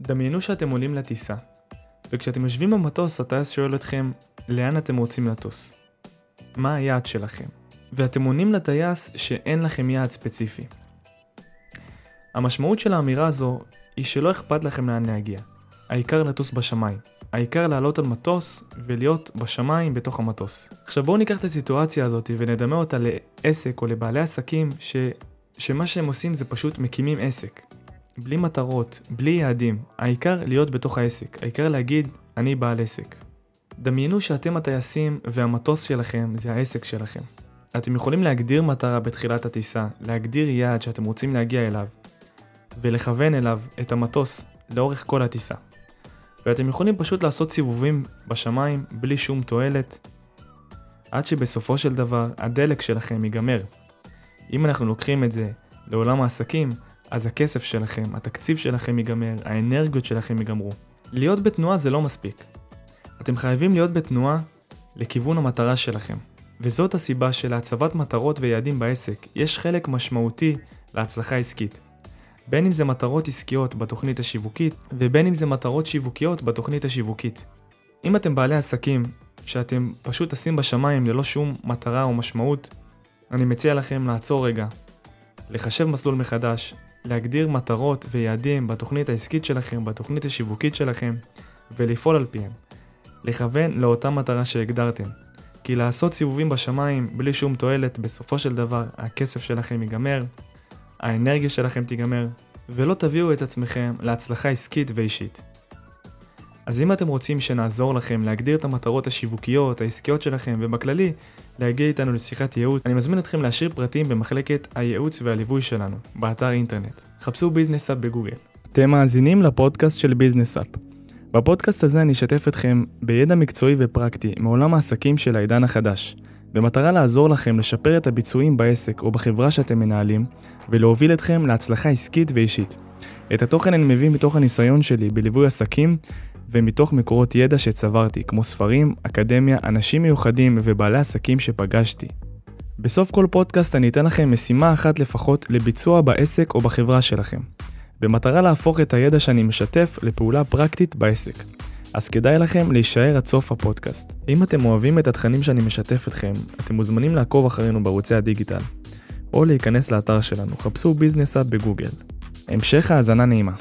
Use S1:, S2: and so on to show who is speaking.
S1: דמיינו שאתם עולים לטיסה, וכשאתם יושבים במטוס הטייס שואל אתכם לאן אתם רוצים לטוס. מה היעד שלכם? ואתם עונים לטייס שאין לכם יעד ספציפי. המשמעות של האמירה הזו היא שלא אכפת לכם לאן להגיע. העיקר לטוס בשמיים. העיקר לעלות על מטוס ולהיות בשמיים בתוך המטוס. עכשיו בואו ניקח את הסיטואציה הזאת ונדמה אותה לעסק או לבעלי עסקים ש... שמה שהם עושים זה פשוט מקימים עסק. בלי מטרות, בלי יעדים, העיקר להיות בתוך העסק, העיקר להגיד אני בעל עסק. דמיינו שאתם הטייסים והמטוס שלכם זה העסק שלכם. אתם יכולים להגדיר מטרה בתחילת הטיסה, להגדיר יעד שאתם רוצים להגיע אליו, ולכוון אליו את המטוס לאורך כל הטיסה. ואתם יכולים פשוט לעשות סיבובים בשמיים בלי שום תועלת, עד שבסופו של דבר הדלק שלכם ייגמר. אם אנחנו לוקחים את זה לעולם העסקים, אז הכסף שלכם, התקציב שלכם ייגמר, האנרגיות שלכם ייגמרו. להיות בתנועה זה לא מספיק. אתם חייבים להיות בתנועה לכיוון המטרה שלכם. וזאת הסיבה שלהצבת מטרות ויעדים בעסק יש חלק משמעותי להצלחה עסקית. בין אם זה מטרות עסקיות בתוכנית השיווקית, ובין אם זה מטרות שיווקיות בתוכנית השיווקית. אם אתם בעלי עסקים שאתם פשוט טסים בשמיים ללא שום מטרה או משמעות, אני מציע לכם לעצור רגע, לחשב מסלול מחדש, להגדיר מטרות ויעדים בתוכנית העסקית שלכם, בתוכנית השיווקית שלכם, ולפעול על פיהם. לכוון לאותה מטרה שהגדרתם. כי לעשות סיבובים בשמיים בלי שום תועלת, בסופו של דבר הכסף שלכם ייגמר, האנרגיה שלכם תיגמר, ולא תביאו את עצמכם להצלחה עסקית ואישית. אז אם אתם רוצים שנעזור לכם להגדיר את המטרות השיווקיות, העסקיות שלכם, ובכללי, להגיע איתנו לשיחת ייעוץ, אני מזמין אתכם להשאיר פרטים במחלקת הייעוץ והליווי שלנו, באתר אינטרנט. חפשו ביזנס אפ בגוגל. אתם מאזינים לפודקאסט של ביזנס אפ. בפודקאסט הזה אני אשתף אתכם בידע מקצועי ופרקטי מעולם העסקים של העידן החדש, במטרה לעזור לכם לשפר את הביצועים בעסק או בחברה שאתם מנהלים, ולהוביל אתכם להצלחה עסקית ואישית. את התוכן אני מביא מתוך הניסיון שלי בליווי עסקים ומתוך מקורות ידע שצברתי, כמו ספרים, אקדמיה, אנשים מיוחדים ובעלי עסקים שפגשתי. בסוף כל פודקאסט אני אתן לכם משימה אחת לפחות לביצוע בעסק או בחברה שלכם, במטרה להפוך את הידע שאני משתף לפעולה פרקטית בעסק. אז כדאי לכם להישאר עד סוף הפודקאסט. אם אתם אוהבים את התכנים שאני משתף אתכם, אתם מוזמנים לעקוב אחרינו בערוצי הדיגיטל, או להיכנס לאתר שלנו, חפשו ביזנס אפ בגוגל. המשך האזנה נעימה.